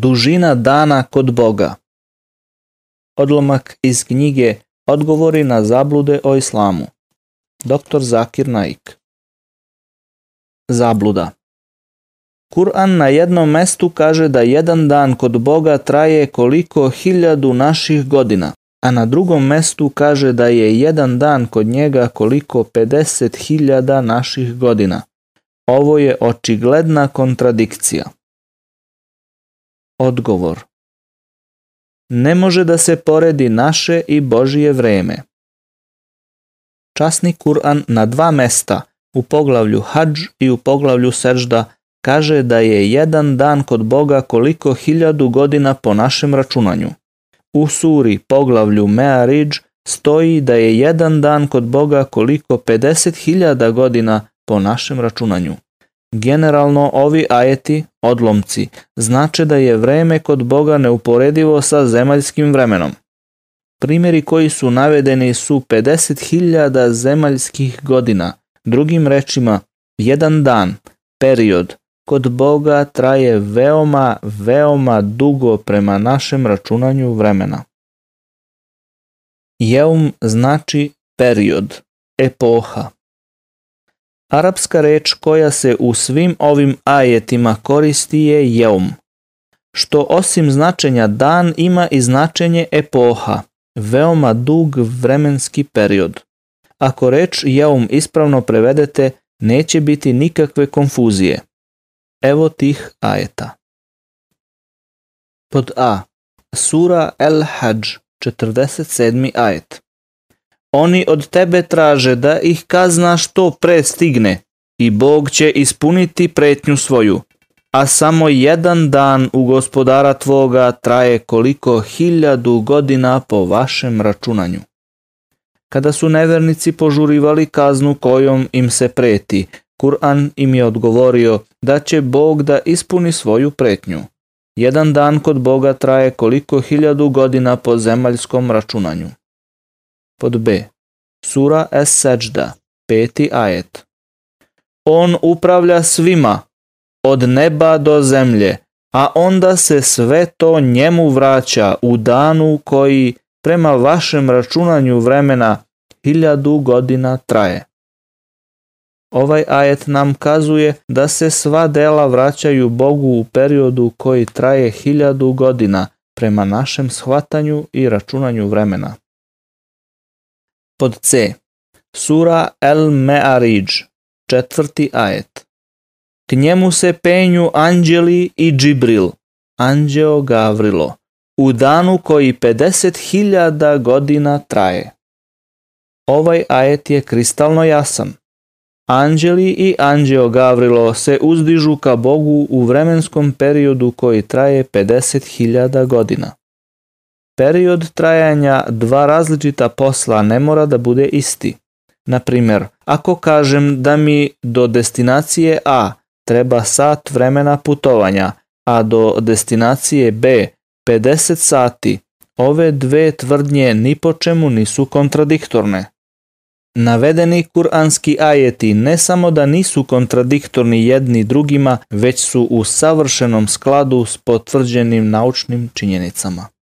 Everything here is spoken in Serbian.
Dužina dana kod Boga. Odlomak iz knjige Odgovori na zablude o islamu. Dr. Zakir Naik. Zabluda. Kur'an na jednom mestu kaže da jedan dan kod Boga traje koliko hiljadu naših godina, a na drugom mestu kaže da je jedan dan kod njega koliko 50.000 naših godina. Ovo je očigledna kontradikcija. Odgovor Ne može da se poredi naše i Božije vreme. Časni Kur'an na dva mesta, u poglavlju Hadž i u poglavlju Sežda, kaže da je jedan dan kod Boga koliko hiljadu godina po našem računanju. U suri poglavlju Me'aridž stoji da je jedan dan kod Boga koliko 50.000 godina po našem računanju. Generalno ovi ajeti, odlomci, znače da je vreme kod Boga neuporedivo sa zemaljskim vremenom. Primjeri koji su navedeni su 50.000 zemaljskih godina, drugim rečima, jedan dan, period, kod Boga traje veoma, veoma dugo prema našem računanju vremena. Jeum znači period, epoha. Arapska reč koja se u svim ovim ajetima koristi je jeum, što osim značenja dan ima i značenje epoha, veoma dug vremenski period. Ako reč jeum ispravno prevedete, neće biti nikakve konfuzije. Evo tih ajeta. Pod A. Sura El Hajj, 47. ajet. Oni od tebe traže da ih kazna što pre stigne i Bog će ispuniti pretnju svoju, a samo jedan dan u gospodara tvoga traje koliko hiljadu godina po vašem računanju. Kada su nevernici požurivali kaznu kojom im se preti, Kur'an im je odgovorio da će Bog da ispuni svoju pretnju. Jedan dan kod Boga traje koliko hiljadu godina po zemaljskom računanju. Pod B. Sura Es-Seđda, peti ajet. On upravlja svima, od neba do zemlje, a onda se sve to njemu vraća u danu koji prema vašem računanju vremena hiljadu godina traje. Ovaj ajet nam kazuje da se sva dela vraćaju Bogu u periodu koji traje hiljadu godina prema našem shvatanju i računanju vremena. Pod C. Sura El Me'aridž, četvrti ajet. K njemu se penju anđeli i Džibril, anđeo Gavrilo, u danu koji 50.000 godina traje. Ovaj ajet je kristalno jasan. Anđeli i anđeo Gavrilo se uzdižu ka Bogu u vremenskom periodu koji traje 50.000 godina. Period trajanja dva različita posla ne mora da bude isti. Na primjer, ako kažem da mi do destinacije A treba sat vremena putovanja, a do destinacije B 50 sati, ove dve tvrdnje ni po čemu nisu kontradiktorne. Navedeni kuranski ajeti ne samo da nisu kontradiktorni jedni drugima, već su u savršenom skladu s potvrđenim naučnim činjenicama.